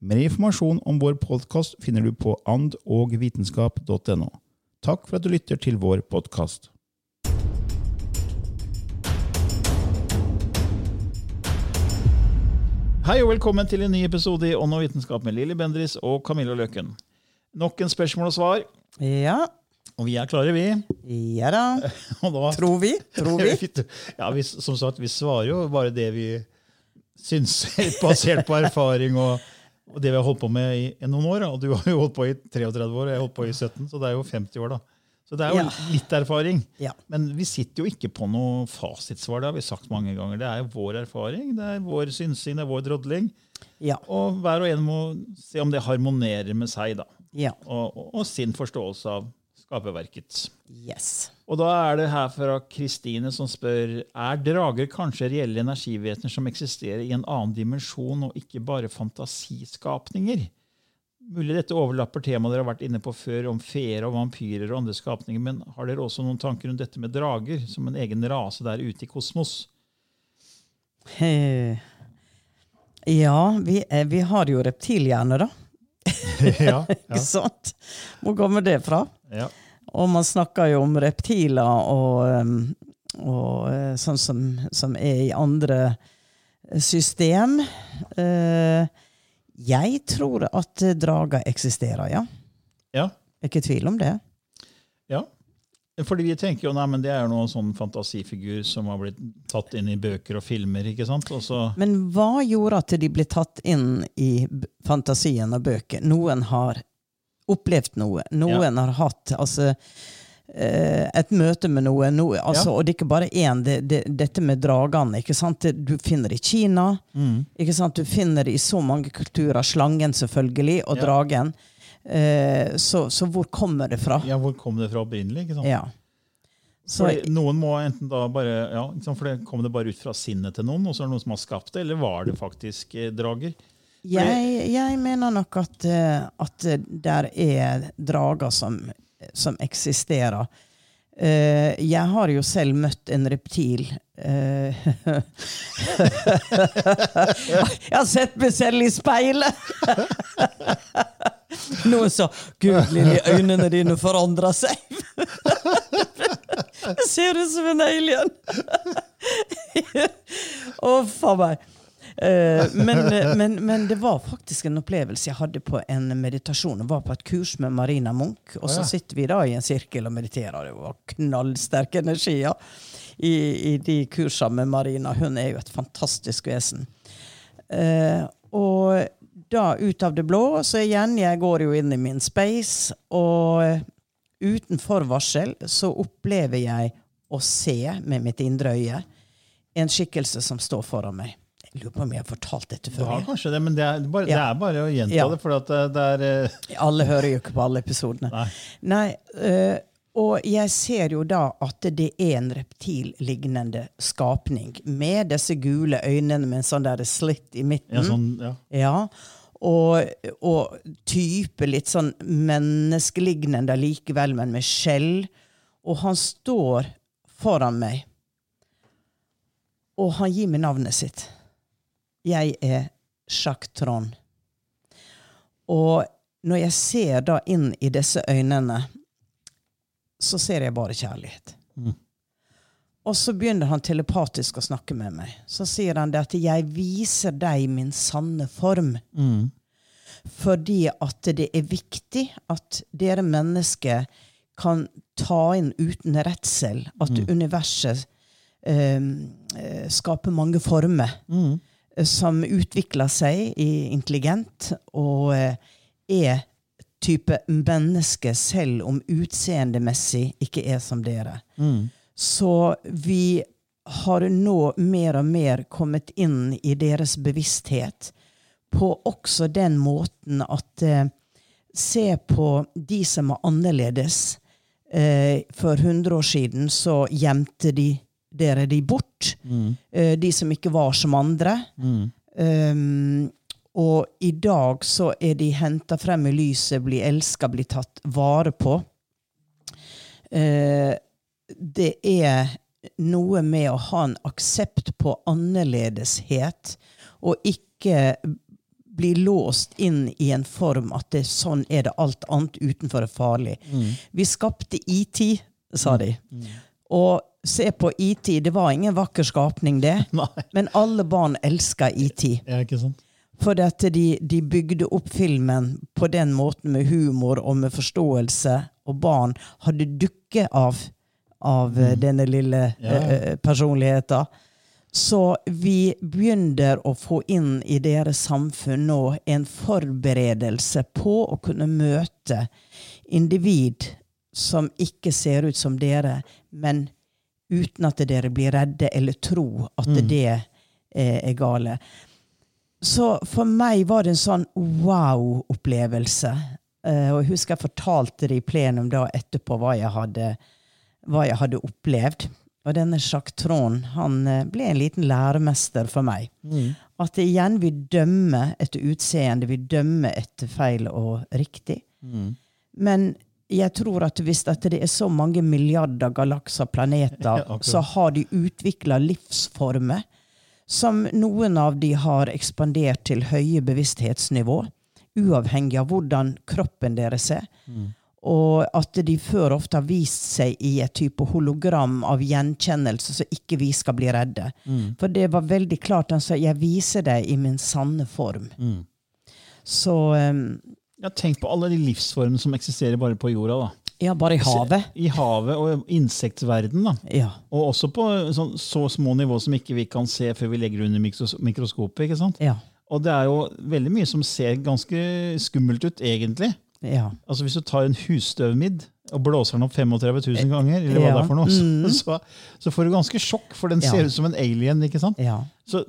Mer informasjon om vår podkast finner du på andogvitenskap.no. Takk for at du lytter til vår podkast. Hei og velkommen til en ny episode i Ånd og vitenskap med Lilly Bendris og Camilla Løken. Nok en spørsmål og svar, Ja. og vi er klare, vi. Ja da. Da, Tror vi. Tror vi. ja, vi, som sagt, vi svarer jo bare det vi syns, basert på erfaring og, og det vi har holdt på med i, i noen år. Og du har jo holdt på i 33 år, og jeg har holdt på i 17, så det er jo 50 år. da. Så det er jo Ja. litt erfaring. Ja. Men vi sitter jo ikke på noe fasitsvar. Det har vi sagt mange ganger. Det er jo vår erfaring, det er vår synsing, det er vår drodling. Ja. Og hver og en må se om det harmonerer med seg da. ja. Og, og, og sin forståelse av skaperverket. Yes. Og da er det her fra Kristine som spør er drager kanskje reelle energivesener som eksisterer i en annen dimensjon og ikke bare fantasiskapninger? Mulig dette overlapper temaet dere har vært inne på før om feer og vampyrer og andre skapninger, men har dere også noen tanker om dette med drager som en egen rase der ute i kosmos? Eh, Ja, vi, eh, vi har jo reptilhjerne, da. Ja, Ikke sant? Hvor kommer det fra? ja. Og man snakker jo om reptiler og, um, og eh, sånn som, som er i andre system. Eh, Jeg tror at drager eksisterer, ja. ja. Ikke tvil om det. Ja. Fordi vi tenker jo nei, men det er noen sånn fantasifigur som har blitt tatt inn i bøker og filmer. ikke sant? Men hva gjorde at de ble tatt inn i fantasien og bøker? Noen har opplevd noe. Noen har hatt altså, eh, et møte med noe. noe altså, Ja. Og det er ikke bare én. Det, det, dette med dragene. ikke sant? Det, du finner i Kina. Mm. ikke sant? Du finner i så mange kulturer. Slangen, selvfølgelig, og Ja. dragen. Eh, så, så hvor kommer det fra? ja, Hvor kom det fra opprinnelig? ikke sant? Ja. Så, Fordi noen må enten da bare, ja, for det Kom det bare ut fra sinnet til noen, og så er det noen som har skapt det, eller var det faktisk eh, drager? Jeg, jeg mener nok at, eh, at der er drager som, som eksisterer. Jeg har jo selv møtt en reptil. jeg har sett meg selv i speilet! Noen sa 'Gud, Lilly, øynene dine forandrer seg'. Jeg ser ut som en alien! Å, oh, faen meg. Eh, men, men, men det var faktisk en opplevelse jeg hadde på en meditasjon. Jeg var på et kurs med Marina Munch, og så sitter vi da i en sirkel og mediterer. Det var knallsterk energi ja. i, i de kursene med Marina. Hun er jo et fantastisk vesen. Eh, og da ut av det blå, så igjen, jeg går jo inn i min space, og uten forvarsel så opplever jeg å se med mitt indre øye en skikkelse som står foran meg. Jeg lurer på om jeg har fortalt dette før. har kanskje det, men det er bare, det er bare å gjenta Ja. det. For at det, det er eh, Alle hører jo ikke på alle episodene. Nei. Nei, øh, og jeg ser jo da at det er en reptillignende skapning med disse gule øynene med en sånn der slitt i midten. ja, sånn, ja. Ja, og, og type litt sånn menneskelignende likevel, men med skjell. og han står foran meg. Og han gir meg navnet sitt. Jeg er Sjakk-Trond. Og når jeg ser da inn i disse øynene, så ser jeg bare kjærlighet. Og så begynner han telepatisk å snakke med meg. Så sier han det at 'jeg viser deg min sanne form'. Fordi at det er viktig at dere mennesker kan ta inn uten redsel at universet eh, eh, skaper mange former mm. som utvikler seg i intelligent og eh, er type menneske selv om utseendemessig ikke er som dere. Så vi har nå mer og mer kommet inn i deres bevissthet på også den måten at eh, Se på de som er annerledes. Eh, for 100 år siden så gjemte de dere de bort. Eh, de som ikke var som andre. Um, og i dag så er de henta frem i lyset, blir elska, blir tatt vare på. Eh, det er noe med å ha en aksept på annerledeshet, og ikke bli låst inn i en form at det, sånn er det alt annet utenfor er farlig. Vi skapte IT, sa de. Og se på IT, det var ingen vakker skapning, det. Men alle barn elska IT. Ja, ikke sant? For at de, de bygde opp filmen på den måten med humor og med forståelse, og barn hadde dukke av, av mm. denne lille Ja. eh, eh, personligheten. Så vi begynner å få inn i deres samfunn nå en forberedelse på å kunne møte individ som ikke ser ut som dere, men uten at dere blir redde eller tror at det eh, er gale. Så for meg var det en sånn wow-opplevelse. Eh, og jeg husker jeg fortalte det i plenum da etterpå hva jeg hadde, hva jeg hadde opplevd. Og denne Jacques Trond han eh, ble en liten læremester for meg. At det igjen vi dømmer etter utseende, vi dømmer etter feil og riktig. Men jeg tror at hvis at det er så mange milliarder galakser, planeter, Ja, så har de utvikla livsformer som noen av de har ekspandert til høye bevissthetsnivå, uavhengig av hvordan kroppen deres er. Og at de før ofte har vist seg i et type hologram av gjenkjennelse, så ikke vi skal bli redde. For det var veldig klart. Han sa 'jeg viser deg i min sanne form'. Så um, Ja, tenk på alle de livsformene som eksisterer bare på jorda. da. Ja, bare i havet. I havet og insektverden. da. Ja. Og også på så, så små nivå som ikke vi kan se før vi legger under mikroskopet. ikke sant? Ja. Og det er jo veldig mye som ser ganske skummelt ut, egentlig. Ja. Altså Hvis du tar en husstøvmidd og blåser den opp 35 000 ganger, eller hva Ja. det er for noe, Mm. så, så, får du ganske sjokk, for den ser ut som en alien. ikke sant? ja. Så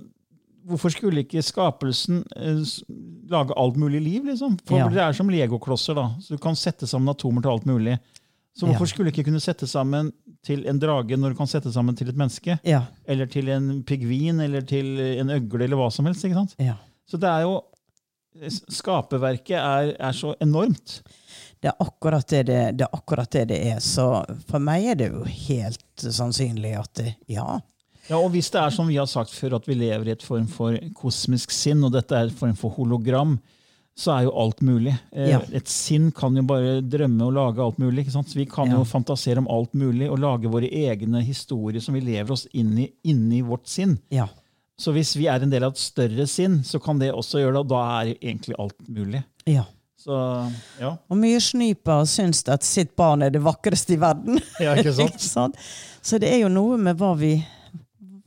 hvorfor skulle ikke skapelsen eh, lage alt mulig liv? liksom? For Ja. Det er som legoklosser. da, så Du kan sette sammen atomer til alt mulig. Så hvorfor Ja. skulle ikke kunne sette sammen til en drage når du kan sette sammen til et menneske? Ja. Eller til en pingvin eller til en øgle eller hva som helst. ikke sant? ja. Så det er jo Skaperverket er, er så enormt. Det er akkurat det det, det er akkurat det det er. Så for meg er det jo helt sannsynlig at det, ja. Ja, og Hvis det er som vi har sagt før, at vi lever i et form for kosmisk sinn, og dette er et form for hologram, så er jo alt mulig. Eh, Ja. Et sinn kan jo bare drømme og lage alt mulig. ikke sant? Så Vi kan Ja. jo fantasere om alt mulig og lage våre egne historier som vi lever oss inn i inni vårt sinn. Ja. Så hvis vi er en del av et større sinn, så kan det også gjøre det, og da er egentlig alt mulig. ja. Så ja. Og mye snyper syns at sitt barn er det vakreste i verden. Ja, ikke sant? Ikke sant? Så det er jo noe med hva vi,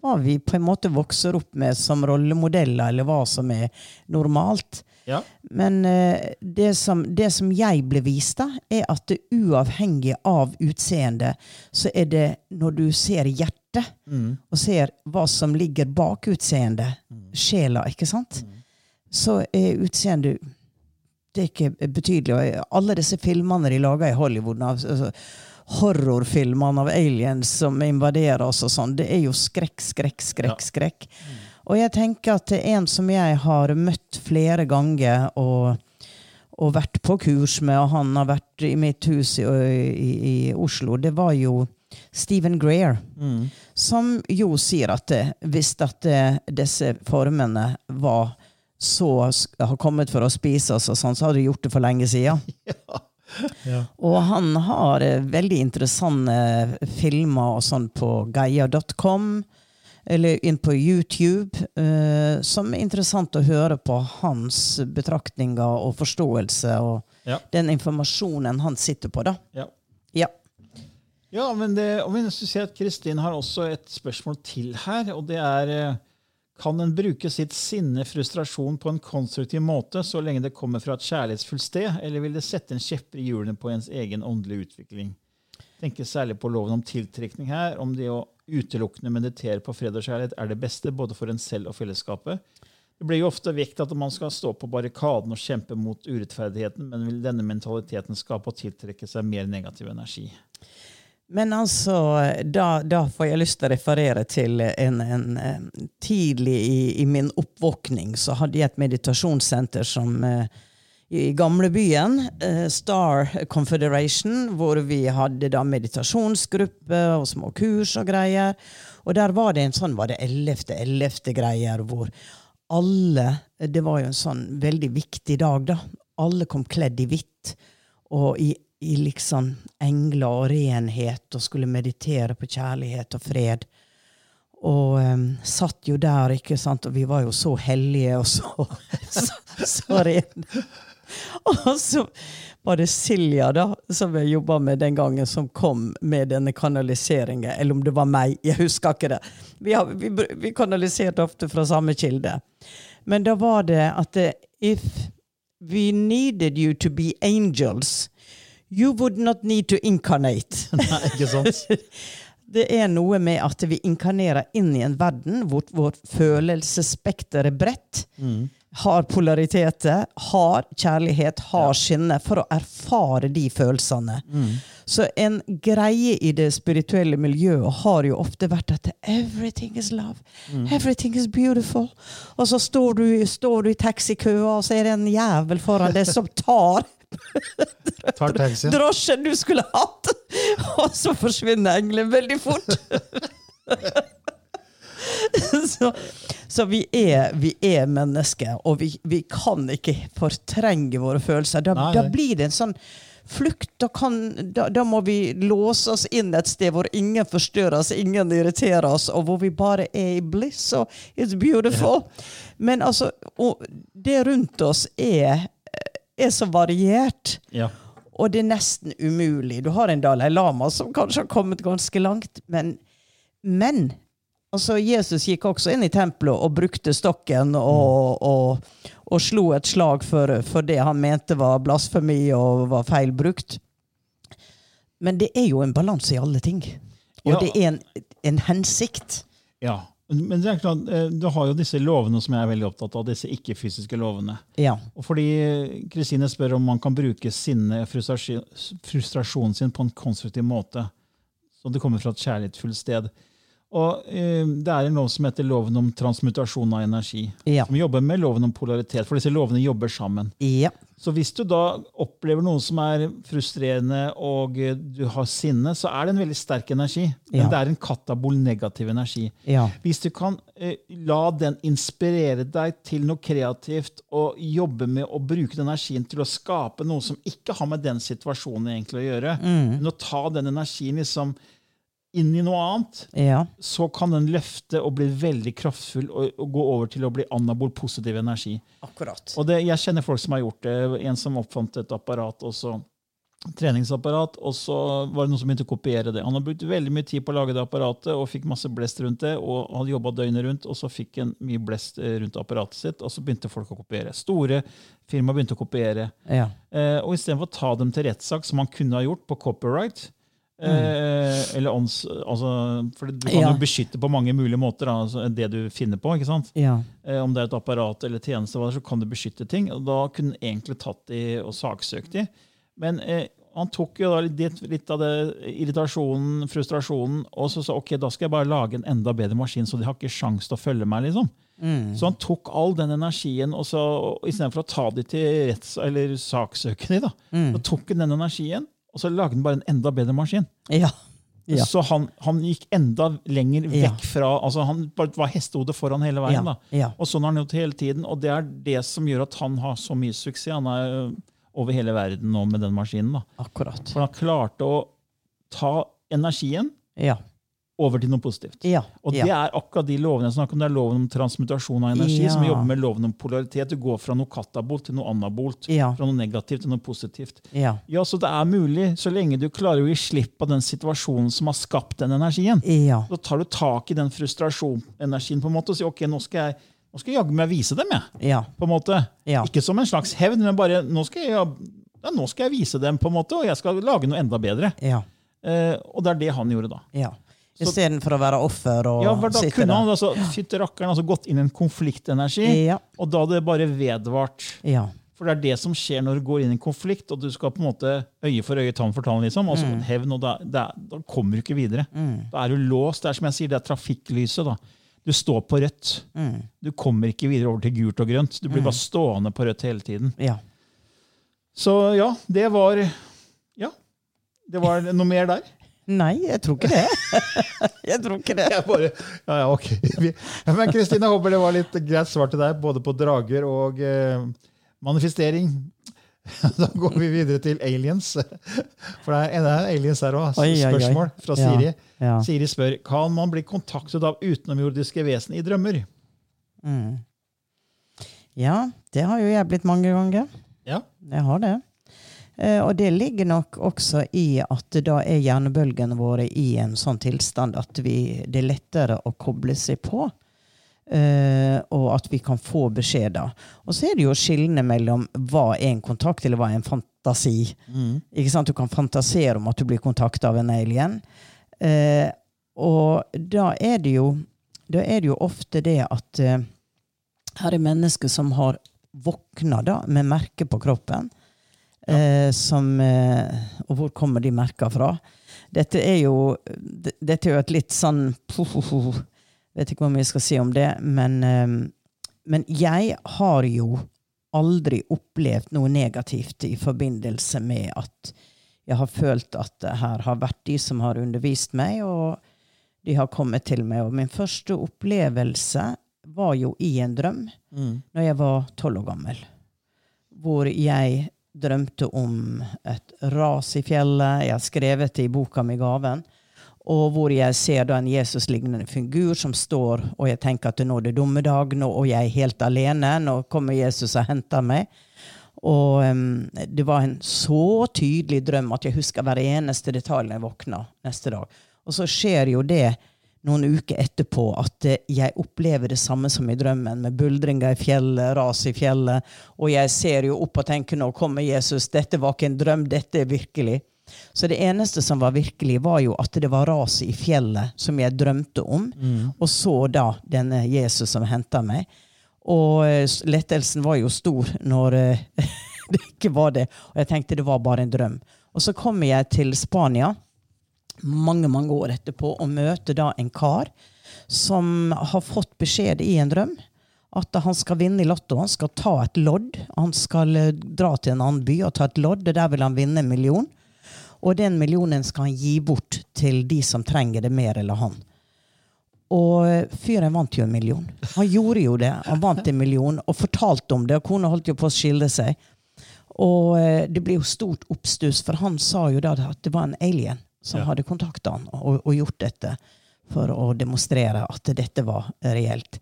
hva vi på en måte vokser opp med som rollemodeller, eller hva som er normalt. Ja. Men uh, det, som, det som jeg ble vist, da, er at det uavhengig av utseende, så er det når du ser hjertet, og ser hva som ligger bak utseendet, sjela, ikke sant, så er utseendet det er ikke betydelig. Og alle disse filmene de lager i Hollywood, av, altså, horrorfilmene av aliens som invaderer oss og sånn, det er jo skrekk, skrekk, skrekk, skrekk. Og jeg tenker at en som jeg har møtt flere ganger, og, og vært på kurs med, og han har vært i mitt hus i, i, i Oslo, det var jo Stephen Greer, som jo sier at hvis at disse formene var så har kommet for å spise oss, og sånn, så hadde de gjort det for lenge siden. Ja. Og han har eh, veldig interessante filmer og sånn på gaia.com, eller inn på YouTube, eh, som er interessant å høre på hans betraktninger og forståelse og Ja. den informasjonen han sitter på, da. Ja. Ja. Ja, men det, og jeg ser at Kristin har også et spørsmål til her. og det er eh, Kan en bruke sitt sinne, frustrasjon, på en konstruktiv måte så lenge det kommer fra et kjærlighetsfullt sted, eller vil det sette en kjepper i hjulene på ens egen åndelige utvikling? Tenker særlig på loven om tiltrekning her, om det å utelukkende meditere på fred og kjærlighet er det beste både for en selv og fellesskapet. Det blir jo ofte vekt at man skal stå på barrikaden og kjempe mot urettferdigheten, men vil denne mentaliteten skape og tiltrekke seg mer negativ energi? Men altså, da, da får jeg lyst til å referere til en, en, en Tidlig i, i min oppvåkning så hadde jeg et meditasjonssenter som eh, i gamlebyen, eh, Star Confederation, hvor vi hadde da meditasjonsgruppe og små kurs og greier. Og der var det en sånn var det 11.11. greier hvor alle Det var jo en sånn veldig viktig dag, da. Alle kom kledd i hvitt. Og i, i liksom engler og renhet og skulle meditere på kjærlighet og fred. Og um, satt jo der, ikke sant, og vi var jo så hellige og så, så, så rene. Og så var det Silja, da, som jeg jobba med den gangen, som kom med denne kanaliseringen. Eller om det var meg, jeg husker ikke det. Vi, har, vi, vi kanaliserte ofte fra samme kilde. Men da var det at if we needed you to be angels, you would not need to incarnate. Nei, ikke sant? Det er noe med at vi inkarnerer inn i en verden hvor vårt følelsesspekter er bredt, har polariteter, har kjærlighet, har skinne, for å erfare de følelsene. Så en greie i det spirituelle miljøet har jo ofte vært at 'everything is love', 'everything is beautiful'. Og så står du, står du i taxikøa, og så er det en jævel foran deg som tar. drosjen du skulle hatt! Og så forsvinner engelen veldig fort. så så vi, er, vi er mennesker, og vi, vi kan ikke fortrenge våre følelser. Da, Nei, da blir det en sånn flukt. Da, kan, da, da må vi låse oss inn et sted hvor ingen forstyrrer oss, ingen irriterer oss, og hvor vi bare er i bliss. Og it's beautiful. Men altså, det rundt oss er, er så variert. Ja. Og det er nesten umulig. Du har en Dalai Lama som kanskje har kommet ganske langt, men, men altså Jesus gikk også inn i tempelet og brukte stokken og, og, og slo et slag for, for det han mente var blasfemi og var feil brukt. Men det er jo en balanse i alle ting. Og Ja. det er en, en hensikt. ja. Men det er klart, eh, du har jo disse lovene som jeg er veldig opptatt av, disse ikke-fysiske lovene. Ja. Og fordi Kristine spør om man kan bruke sinne, frustrasjon, frustrasjonen sin på en konstruktiv måte. Så det kommer fra et kjærlighetsfullt sted. Og uh, Det er en lov som heter loven om transmutasjon av energi. Ja. Som jobber med loven om polaritet, for disse lovene jobber sammen. ja. Så hvis du da opplever noe som er frustrerende, og eh, du har sinne, så er det en veldig sterk energi. Men Ja. det er en katabol negativ energi. Ja. Hvis du kan eh, la den inspirere deg til noe kreativt, og jobbe med å bruke den energien til å skape noe som ikke har med den situasjonen egentlig å gjøre, men å ta den energien liksom inn i noe annet, ja. så kan den løfte og bli veldig kraftfull og, og gå over til å bli anabol positiv energi. Akkurat. Og det, jeg kjenner folk som har gjort det. En som oppfant et apparat, og så treningsapparat, og så var det noen som begynte å kopiere det. Han har brukt veldig mye tid på å lage det apparatet og fikk masse blest rundt det. og hadde jobba døgnet rundt, og så fikk han mye blest eh, rundt apparatet sitt, og så begynte folk å kopiere. Store firma begynte å kopiere. Ja. Eh, og istedenfor å ta dem til rettssak, som han kunne ha gjort på copyright eh, eller ånds, altså, For du kan Ja. jo beskytte på mange mulige måter altså, det du finner på. ikke sant? Ja. Eh, om det er et apparat eller tjeneste, så kan du beskytte ting. og Da kunne han egentlig tatt de og saksøkt de. Men eh, han tok jo da litt, litt av det irritasjonen, frustrasjonen, og så sa ok, da skal jeg bare lage en enda bedre maskin, så de har ikke sjans til å følge meg. liksom. Så han tok all den energien, og så istedenfor å ta de til retts, eller saksøkende, da, så tok han den energien, og så lagde han bare en enda bedre maskin. Ja. Ja. Så han, han gikk enda lenger Ja. vekk fra altså Han bare var hestehodet foran hele veien. Ja, da. ja. Og sånn har han gjort hele tiden, og det er det som gjør at han har så mye suksess. Han er over hele verden nå med den maskinen. da. Akkurat. For han klarte å ta energien Ja. Over til noe positivt. Ja. Og ja. det er akkurat de lovene jeg snakker om. Det er loven om transmutasjon av energi, Ja. som jobber med loven om polaritet. Du går fra noe katabolt til noe anabolt. Ja. Fra noe negativt til noe positivt. ja. Ja, Så det er mulig, så lenge du klarer å gi slipp på den situasjonen som har skapt den energien. Ja. Da tar du tak i den frustrasjonenergien på en måte og sier ok, nå skal jeg, nå skal jeg jaggu meg vise dem. jeg. Ja. på en måte. Ja. Ikke som en slags hevn, men bare nå skal, jeg, ja, nå skal jeg vise dem, på en måte, og jeg skal lage noe enda bedre. Ja. Eh, og det er det han gjorde da. ja. Istedenfor å være offer og Ja, for Da sitte kunne han altså, fytte rakkeren, altså gått inn i en konfliktenergi, Ja. og da hadde det bare vedvart. Ja. For det er det som skjer når du går inn i en konflikt, og du skal på en måte øye for øye, tann for tann. liksom, altså Mm. hevn, og da, da, da kommer du ikke videre. Da er du låst. Det er som jeg sier, det er trafikklyset. da. Du står på rødt. Mm. Du kommer ikke videre over til gult og grønt. Du blir bare stående på rødt hele tiden. ja. Så ja, det var Ja. Det var noe mer der? Nei, jeg tror ikke det. jeg tror ikke det. Bare, ja, ja, ok. Men Kristine, håper det var litt greit svar til deg, både på drager og eh, manifestering. Da går vi videre til aliens. For det er en er aliens her òg. Spørsmål fra Siri. ja. Siri spør kan man bli kontaktet av utenomjordiske vesen i drømmer. Mm. Ja, det har jo jeg blitt mange ganger. Ja. Jeg har det. Eh, og det ligger nok også i at da er hjernebølgene våre i en sånn tilstand at vi, det er lettere å koble seg på. Uh, og at vi kan få beskjeder. Og så er det jo skillene mellom hva er en kontakt, eller hva er en fantasi. Ikke sant? Du kan fantasere om at du blir kontakta av en alien. Uh, og da er det jo da er det jo ofte det at uh, her er mennesker som har våkna da, med merker på kroppen. Eh, som, eh, og hvor kommer de merka fra? Dette er jo dette er jo et litt sånn Vet ikke hva vi skal si om det, men, eh, men jeg har jo aldri opplevd noe negativt i forbindelse med at jeg har følt at det her har vært de som har undervist meg, og de har kommet til meg. Og min første opplevelse var jo i en drøm når jeg var tolv år gammel. Hvor jeg drømte om et ras i fjellet. Jeg har skrevet det i boka mi 'Gaven'. Og hvor jeg ser da en Jesus-lignende figur som står, og jeg tenker at nå er det dommedag, nå, og jeg er helt alene. Nå kommer Jesus og henter meg. Og um, det var en så tydelig drøm at jeg husker hver eneste detalj når jeg våkna neste dag. Og så skjer jo det noen uker etterpå at eh, jeg opplever det samme som i drømmen, med buldringer i fjellet, ras i fjellet, og jeg ser jo opp og tenker nå kommer Jesus, dette var ikke en drøm, dette er virkelig. Så det eneste som var virkelig, var jo at det var raset i fjellet som jeg drømte om, og så da denne Jesus som henta meg. Og eh, lettelsen var jo stor når eh, det ikke var det. Og jeg tenkte det var bare en drøm. Og så kommer jeg til Spania mange, mange år etterpå og møter da en kar som har fått beskjed i en drøm at han skal vinne i Lotto. Han skal ta et lodd. Han skal eh, dra til en annen by og ta et lodd, og der vil han vinne en million. Og den millionen skal han gi bort til de som trenger det mer eller han. Og eh, fyren vant jo en million. Han gjorde jo det. Han vant en million og fortalte om det. Og kona holdt jo på å skille seg. Og eh, det ble jo stort oppstuss, for han sa jo da at det var en alien som Ja. hadde kontakta han og, og gjort dette for å demonstrere at dette var reelt.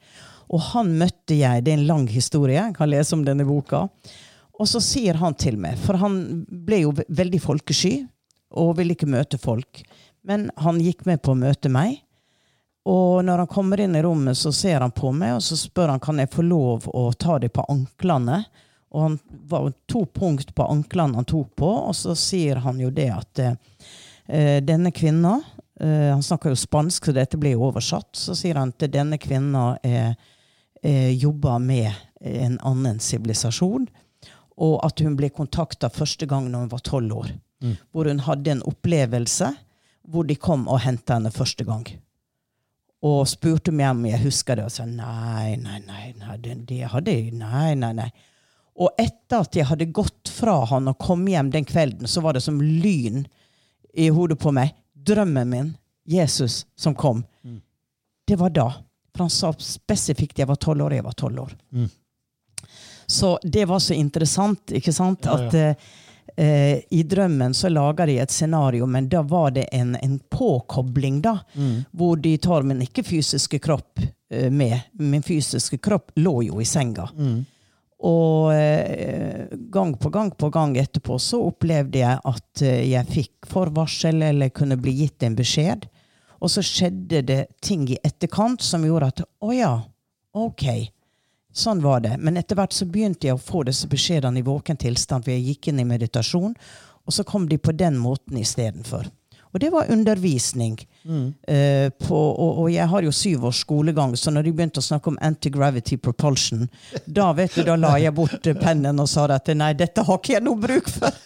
Og han møtte jeg, det er en lang historie, jeg kan lese om denne boka. Og så sier han til meg, for han ble jo veldig folkesky og ville ikke møte folk. Men han gikk med på å møte meg. Og når han kommer inn i rommet, så ser han på meg, og så spør han kan jeg få lov å ta det på anklene. Og han var to punkt på anklene han tok på, og så sier han jo det at eh, denne kvinna eh, Han snakker jo spansk, så dette blir oversatt. Så sier han at denne kvinna eh, eh, jobber med en annen sivilisasjon, og at hun ble kontakta første gang når hun var tolv år. Hvor hun hadde en opplevelse hvor de kom og henta henne første gang. og spurte meg om jeg husker det. Og sa nei, nei, nei, nei, det, det hadde jeg Nei, nei, nei. Og etter at jeg hadde gått fra han og kom hjem den kvelden, så var det som lyn i hodet på meg. Drømmen min, Jesus som kom, det var da. For han sa spesifikt jeg var tolv år, jeg var tolv år. Så det var så interessant, ikke sant? Ja, ja. At eh, i drømmen så lager de et scenario, men da var det en, en påkobling, da. Hvor de tar min ikke-fysiske kropp eh, med. Min fysiske kropp lå jo i senga. Og eh, gang på gang på gang etterpå så opplevde jeg at eh, jeg fikk forvarsel eller kunne bli gitt en beskjed. Og så skjedde det ting i etterkant som gjorde at å ja, ok. Sånn var det. Men etter hvert så begynte jeg å få disse beskjedene i våken tilstand, for jeg gikk inn i meditasjon, og så kom de på den måten istedenfor. Og det var undervisning. Eh, på, og, og jeg har jo syv års skolegang, så når de begynte å snakke om anti-gravity propulsion, da vet du, da la jeg bort eh, pennen og sa at nei, dette har ikke jeg noe bruk for.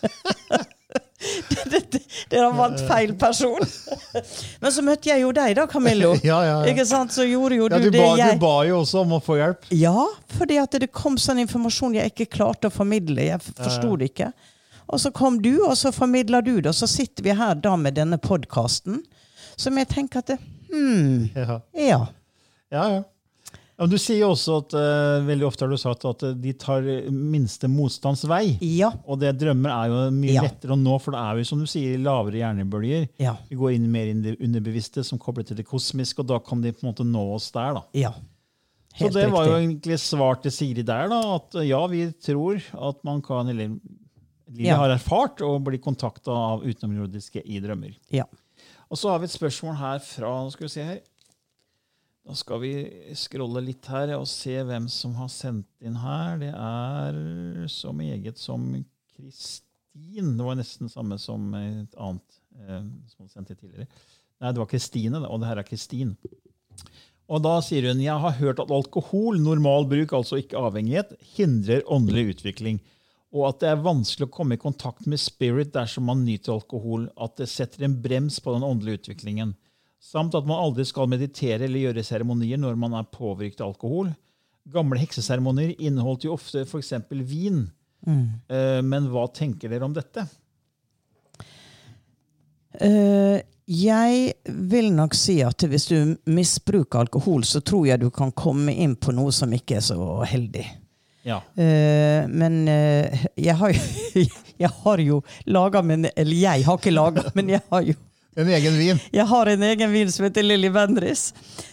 Dere valgt feil person. Men så møtte jeg jo deg, da, Camillo. Ja, ja, ja. Ikke sant? Så gjorde jo Ja, du, du, det ba, jeg du ba jo også om å få hjelp. Ja, fordi at det kom sånn informasjon jeg ikke klarte å formidle. Jeg forsto det ikke. Og så kom du, og så formidla du det, og så sitter vi her da med denne podkasten. Som jeg tenker at hmm, Ja, ja. ja. ja. Ja, du sier jo også at uh, veldig ofte har du sagt at eh, de tar minste motstands vei. Ja. Og det drømmer er jo mye Ja. lettere å nå, for det er jo som du sier, lavere hjernebølger. Ja. Vi går inn mer inn i det underbevisste, som kobler til det kosmiske, og da kan de på en måte nå oss der. da. ja. Så Helt det var jo egentlig svar til Siri der, da, at eh, ja, vi tror at man kan, eller Lilly Ja. har erfart å bli kontakta av utenomjordiske i drømmer. Ja. Og så har vi et spørsmål her fra nå skal vi se her. Da skal vi scrolle litt her og se hvem som har sendt inn her. Det er så meget som Kristin. Det var nesten samme som et annet eh, som hadde sendt inn tidligere. Nei, det var Kristine, og det her er Kristin. Og da sier hun jeg har hørt at alkohol, normal bruk, altså ikke avhengighet, hindrer åndelig utvikling. Og at det er vanskelig å komme i kontakt med spirit dersom man nyter alkohol. At det setter en brems på den åndelige utviklingen. Samt at man aldri skal meditere eller gjøre seremonier når man er påvirket av alkohol. Gamle hekseseremonier inneholdt jo ofte f.eks. vin. Mm. Men hva tenker dere om dette? Eh, jeg vil nok si at hvis du misbruker alkohol, så tror jeg du kan komme inn på noe som ikke er så heldig. Ja. Uh, men uh, jeg har jo Jeg har jo laga min Eller jeg har ikke laga, men jeg har jo En egen vin. jeg har en egen vin som heter Lilly Bendriss.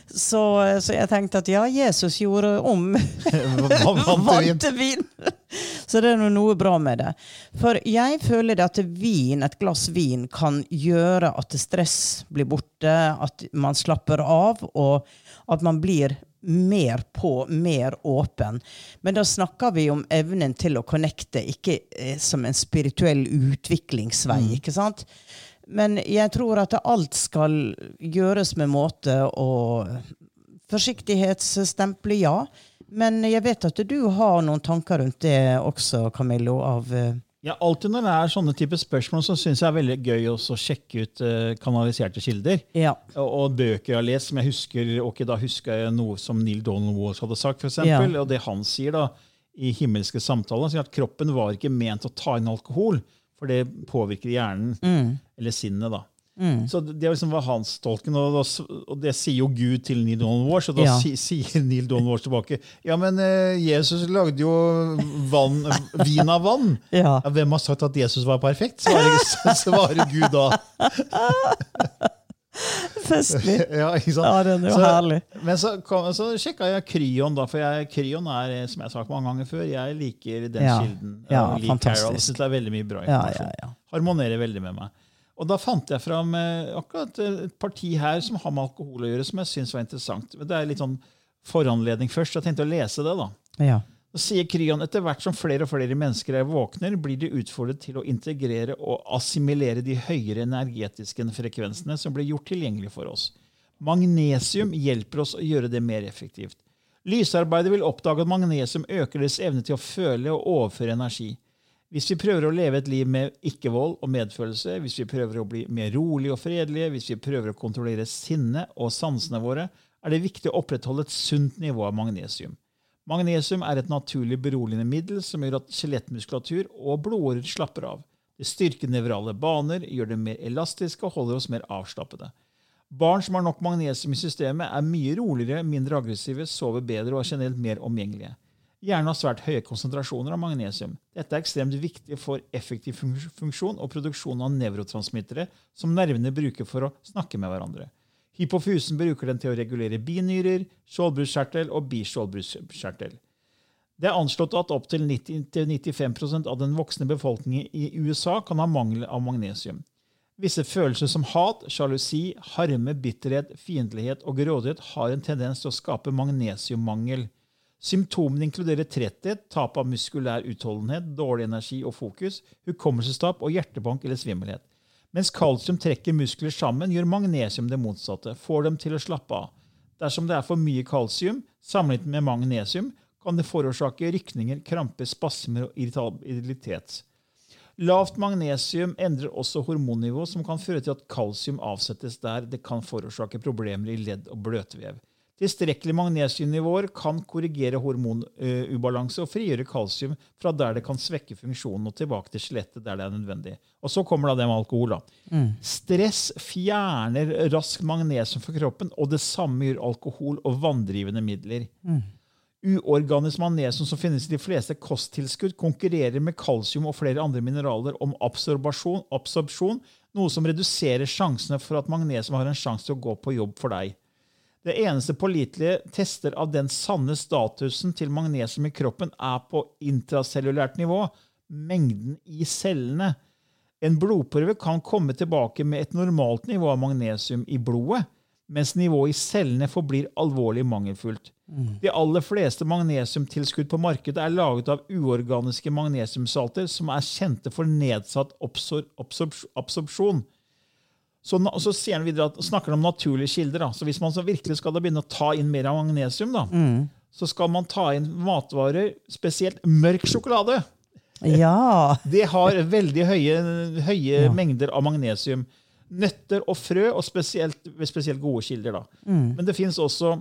Så, så jeg tenkte at ja, Jesus gjorde om Vant til vin. Så det er noe bra med det. For jeg føler det at vin, et glass vin kan gjøre at stress blir borte, at man slapper av, og at man blir mer på, mer åpen. Men da snakker vi om evnen til å connecte, ikke eh, som en spirituell utviklingsvei. ikke sant? Men jeg tror at alt skal gjøres med måte og Forsiktighetsstemple, ja. Men jeg vet at du har noen tanker rundt det også, Camillo. av... Ja, alltid når det er sånne type spørsmål, så syns jeg det er veldig gøy å sjekke ut eh, kanaliserte kilder. Ja. Og, og bøker jeg har lest som jeg husker, og da husker jeg noe som Neil Donald Walsh hadde sagt, for eksempel, Ja. og det han sier da i himmelske samtaler, sier at kroppen var ikke ment å ta inn alkohol, for det påvirker hjernen, eller sinnet. da. Så det liksom var hans tolken, og, og det sier jo Gud til Neil Donald Walsh, og da Ja. si, sier Neil Donald Walsh tilbake ja, men eh, Jesus lagde jo vann, vin av vann. Ja. Ja, hvem har sagt at Jesus var perfekt? Svarer, svarer Gud da. Festlig. Ja, ikke sant? Ja, den er jo herlig. Men så, kom, så sjekka jeg Kryon, da, for jeg, Kryon er, eh, som jeg har sagt mange ganger før, jeg liker den Ja. kilden. Ja, Lee fantastisk. Carol, synes det er veldig mye bra Ja, informasjon. ja, ja. Harmonerer veldig med meg. Og da fant jeg fram eh, akkurat et parti her som har med alkohol å gjøre, som jeg syns var interessant. Det er litt sånn foranledning først. så Jeg tenkte å lese det. da. Ja. Da sier Kryon etter hvert som flere og flere mennesker er våkner, blir de utfordret til å integrere og assimilere de høyere energetiske frekvensene som blir gjort tilgjengelig for oss. Magnesium hjelper oss å gjøre det mer effektivt. Lysarbeidet vil oppdage at magnesium øker deres evne til å føle og overføre energi. Hvis vi prøver å leve et liv med ikke-vold og medfølelse, hvis vi prøver å bli mer rolig og fredelige, hvis vi prøver å kontrollere sinnet og sansene våre, er det viktig å opprettholde et sunt nivå av magnesium. Magnesium er et naturlig beroligende middel som gjør at skjelettmuskulatur og blodårer slapper av. Det styrker nevrale baner, gjør det mer elastiske og holder oss mer avslappede. Barn som har nok magnesium i systemet, er mye roligere, mindre aggressive, sover bedre og er generelt mer omgjengelige. Gjerne har svært høye konsentrasjoner av magnesium. Dette er ekstremt viktig for effektiv funksjon og produksjon av nevrotransmittere som nervene bruker for å snakke med hverandre. Hypofysen bruker den til å regulere binyrer, skjoldbruskkjertel og biskjoldbruskkjertel. Det er anslått at opptil 90-95% av den voksne befolkningen i USA kan ha mangel av magnesium. Visse følelser som hat, sjalusi, harme, bitterhet, fiendtlighet og grådighet har en tendens til å skape magnesiummangel. Symptomene inkluderer tretthet, tap av muskulær utholdenhet, dårlig energi og fokus, hukommelsestap og hjertebank eller svimmelhet. Mens kalsium trekker muskler sammen, gjør magnesium det motsatte, får dem til å slappe av. Dersom det er for mye kalsium sammenlignet med magnesium, kan det forårsake rykninger, kramper, spasmer og irritabilitet. Lavt magnesium endrer også hormonnivå, som kan føre til at kalsium avsettes der det kan forårsake problemer i ledd og bløtvev. Tilstrekkelig magnesiumnivåer kan korrigere hormonubalanse og frigjøre kalsium fra der det kan svekke funksjonen, og tilbake til skjelettet der det er nødvendig. Og Så kommer da det med alkohol. da. Mm. Stress fjerner raskt magnesium fra kroppen, og det samme gjør alkohol og vanndrivende midler. Mm. Uorganisk magnesium som finnes i de fleste kosttilskudd, konkurrerer med kalsium og flere andre mineraler om absorpsjon, noe som reduserer sjansene for at magnesium har en sjanse til å gå på jobb for deg. Det eneste pålitelige tester av den sanne statusen til magnesium i kroppen er på intracellulært nivå, mengden i cellene. En blodprøve kan komme tilbake med et normalt nivå av magnesium i blodet, mens nivået i cellene forblir alvorlig mangelfullt. Mm. De aller fleste magnesiumtilskudd på markedet er laget av uorganiske magnesiumsalter som er kjente for nedsatt absor absor absorpsjon. Så, så han videre at, snakker han om naturlige kilder. Da. Så Hvis man så virkelig skal begynne å ta inn mer av magnesium, da, mm. så skal man ta inn matvarer, spesielt mørk sjokolade. Ja. Det har veldig høye, høye ja. mengder av magnesium. Nøtter og frø, og spesielt, spesielt gode kilder. da. Mm. Men det fins også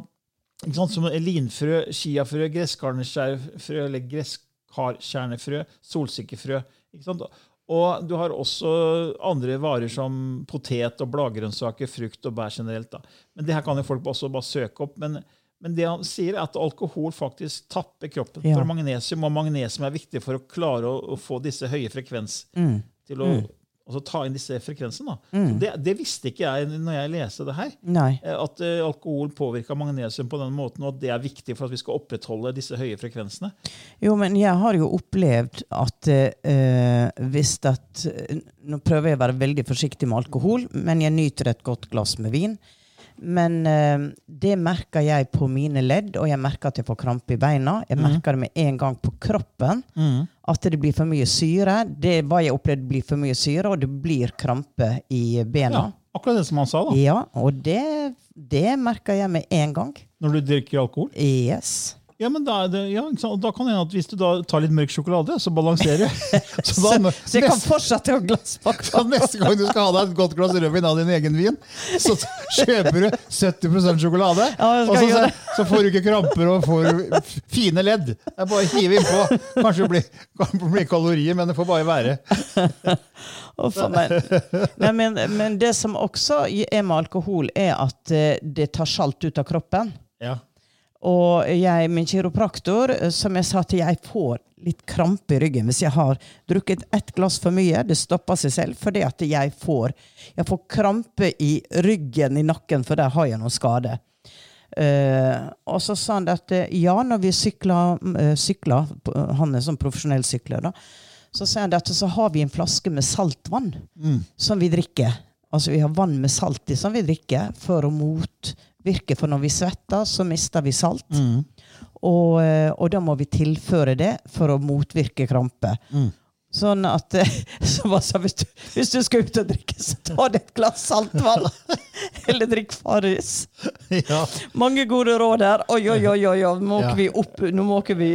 som linfrø, chiafrø, gresskarneskjærfrø eller gresskarkjernefrø, solsikkefrø. Og du har også andre varer som potet og bladgrønnsaker, frukt og bær generelt. Da. Men det her kan jo folk også bare søke opp. Men, men, det han sier, er at alkohol faktisk tapper kroppen ja. for magnesium, og magnesium er viktig for å klare å, å få disse høye frekvens mm. til å mm altså ta inn disse frekvensene. Mm. Det, det, visste ikke jeg når jeg leste det her. Nei. Eh, at uh, alkohol påvirker magnesium på den måten, og at det er viktig for at vi skal opprettholde disse høye frekvensene. Jo, men jeg har jo opplevd at uh, hvis at Nå prøver jeg å være veldig forsiktig med alkohol, men jeg nyter et godt glass med vin. Men uh, det merker jeg på mine ledd, og jeg merker at jeg får krampe i beina. Jeg mm. merker det med en gang på kroppen. Mm. At det blir for mye syre. Det var jeg opplevd blir for mye syre, og det blir krampe i bena. Ja, akkurat det som han sa, da. Ja, og det, det merker jeg med en gang. Når du drikker alkohol? Yes. Ja, men da, det, ja, da kan det hende at hvis du da tar litt mørk sjokolade, så balanserer så, så, så, jeg kan fortsette å glasspakke. Så neste gang du skal ha deg et godt glass rødvin av din egen vin, så kjøper du 70 sjokolade. Ja, og så, så, får du ikke kramper og får fine ledd. Det er bare å hive innpå. Kanskje det blir, blir, kalorier, men det får bare være. Oh, Nei, men, men, det som også er med alkohol, er at eh, det tar salt ut av kroppen. Ja. Og jeg, min kiropraktor, eh, som jeg sa til, jeg får litt krampe i ryggen hvis jeg har drukket ett glass for mye. Det stopper seg selv fordi at jeg får, jeg får krampe i ryggen, i nakken, for der har jeg noen skade. Uh, og så sa han at eh, ja, når vi sykler, uh, sykler Han er sånn profesjonell sykler, da. Så sa han at så har vi en flaske med saltvann mm. som vi drikker. Altså vi har vann med salt i som vi drikker for å mot virker. For når vi svetter, så mister vi salt. Mm. Og, eh, og, da må vi tilføre det for å motvirke krampe. Mm. Sånn at så sa, hvis, du, hvis du skal ut og drikke, så ta deg et glass saltvann. Eller drikk Farris. Ja. Mange gode råd her. Oi, oi, oi, oi, oi. Må ja. vi opp, nå måker vi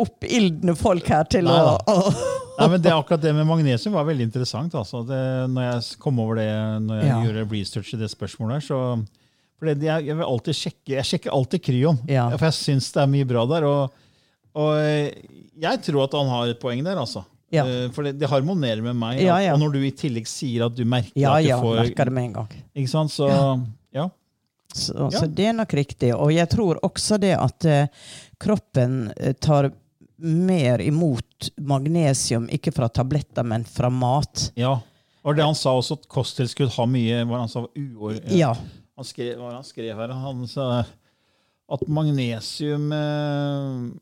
oppildne folk her til Nei, å, å ja, men det Akkurat det med magnesium var veldig interessant. Altså. Det, når jeg kom over det når jeg ja. gjorde research i det spørsmålet, så For det, jeg, jeg vil alltid sjekke jeg sjekker alltid Kryon, Ja. for jeg syns det er mye bra der. Og, og jeg tror at han har et poeng der, altså. Ja. Eh, For det, det harmonerer med meg. Ja, ja. Og når du i tillegg sier at du merker Ja, at du ja, får merker det med en gang. Ikke sant? Så ja. Så, Ja. så det er nok riktig. Og jeg tror også det at eh, kroppen eh, tar mer imot magnesium, ikke fra tabletter, men fra mat. ja. Og det han sa også, at kosttilskudd har mye hva han sa, uår... Ja. Han skrev, hva han skrev her? Han sa at magnesium eh,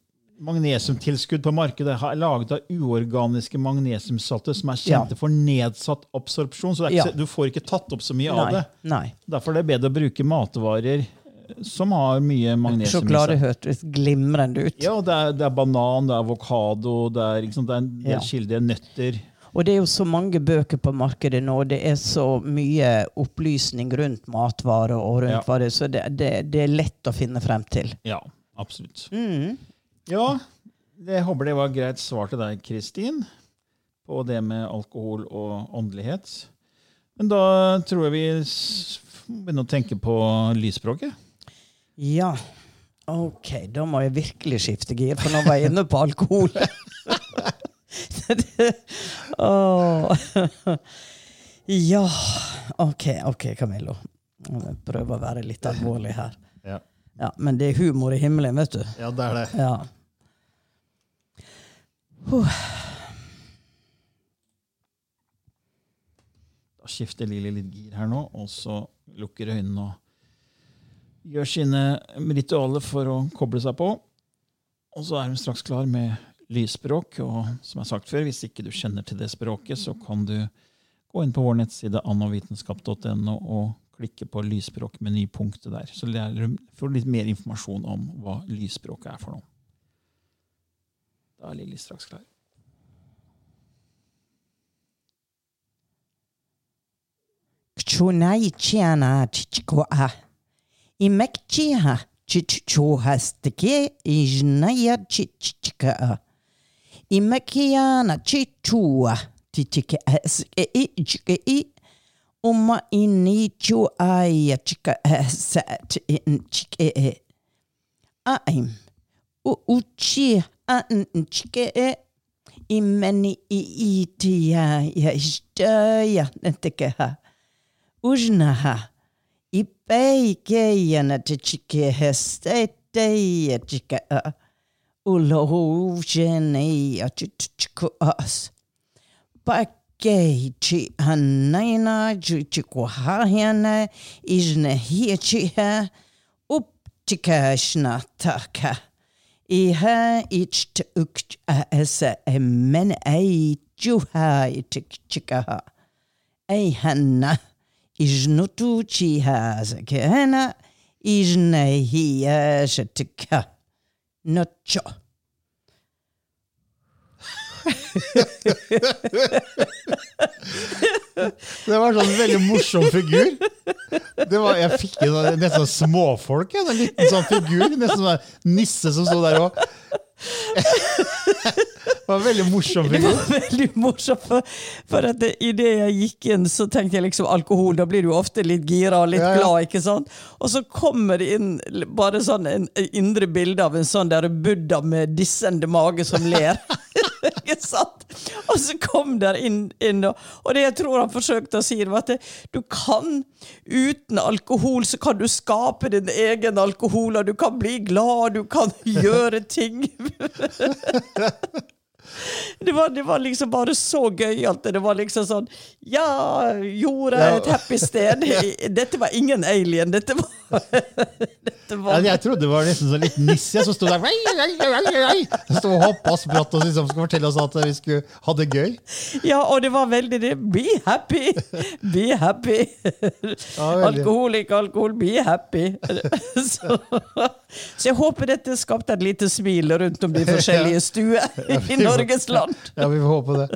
Magnesiumtilskudd på markedet er laget av uorganiske magnesiumsalter som er kjente Ja. for nedsatt absorpsjon. så ikke, Ja. Du får ikke tatt opp så mye av det. Nei. Derfor er det bedre å bruke matvarer som har mye magnesium Sjokolade hørtes glimrende ut. Ja, det er, det er banan, det er avokado, det er, liksom, det er, det Ja. kilder, nøtter. Og det er jo så mange bøker på markedet nå. Det er så mye opplysning rundt matvarer og rundt Ja. hva det er, så det, det, det er lett å finne frem til. Ja, absolutt. Mm. Ja, jeg håper det var greit svar til deg, Kristin, på det med alkohol og åndelighet. Men da tror jeg vi begynner å tenke på lysspråket. Ja. Ok, da må jeg virkelig skifte gir, for nå var jeg inne på alkohol. Åh. Ja. Ok, ok, Camillo. Jeg prøver å være litt alvorlig her. Ja, Ja, Men det er humor i himmelen, vet du. ja det er det. Ja. Da skifter Lilly litt gir her nå, og så lukker øynene og gjør sine ritualer for å koble seg på. Og så er hun straks klar med lysspråk. Og som jeg har sagt før, hvis ikke du kjenner til det språket, så kan du gå inn på vår nettside annovitenskap.no og klikke på lysspråkmenypunktet der. Så får du litt mer informasjon om hva lysspråket er for noe. Da er Lilly straks klar. Kchunai chiana chichikoa. Imekchiha chichuhastike ijnaya chichika. Imekiana chichua tichike aske i Uma ini chu aya chika sa in chike. Aim. U uchi an chike imeni i itia ya istaya ntekeha. Ujnaha. Ipeikejana te chike hesteteja chika. uloshene achichikuas. Pake chi hanena chichikuahiana isnehiachiha uptikashna taka. Iha icht ukt as emen ei juha itikchikaha. Ehana isnutu chi has a kehena. Nocho. Det var sånn veldig morsom figur. Var, jeg fikk en nesten småfolk. En liten sånn figur. Nesten sånn nisse som sto der òg. Det var veldig morsom Det var veldig morsomt, for, for at det, i det jeg gikk inn, så tenkte jeg liksom alkohol. Da blir du ofte litt gira og litt Ja, ja. glad, ikke sant? Og så kommer det inn bare sånn en en indre bilde av en sånn der buddha med dissende mage som ler. ikke sant? Og så kom der inn, inn og, og det jeg tror han forsøkte å si, var at det, du kan uten alkohol, så kan du skape din egen alkohol, og du kan bli glad, du kan gjøre ting. Det var, det var liksom bare så gøyalt. Det var liksom sånn Ja, jorda er et happy sted. Dette var ingen alien. Dette var, dette Ja, jeg trodde det var nesten sånn liten nisse som sto der vei, vei, rei, rei. Sto og hoppa og spratt og liksom skulle fortelle oss at vi skulle ha det gøy. Ja, og det var veldig det. Be happy! Be happy! Ja, alkohol, ikke alkohol, be happy. Så, så jeg håper dette skapte et lite smil rundt om de forskjellige stuer i Norges land. Ja, vi får håpe det.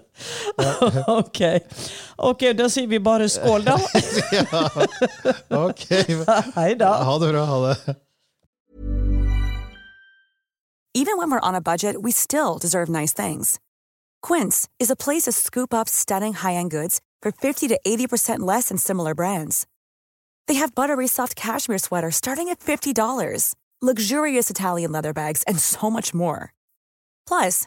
Ok, ok, da sier vi bare skål, da. Ok. Hei da. Ha det bra. Ha det. Even when we're on a budget, we still deserve nice things. Quince is a place to scoop up stunning high-end goods for 50 to 80% less than similar brands. They have buttery soft cashmere sweaters starting at $50, luxurious Italian leather bags, and so much more. Plus,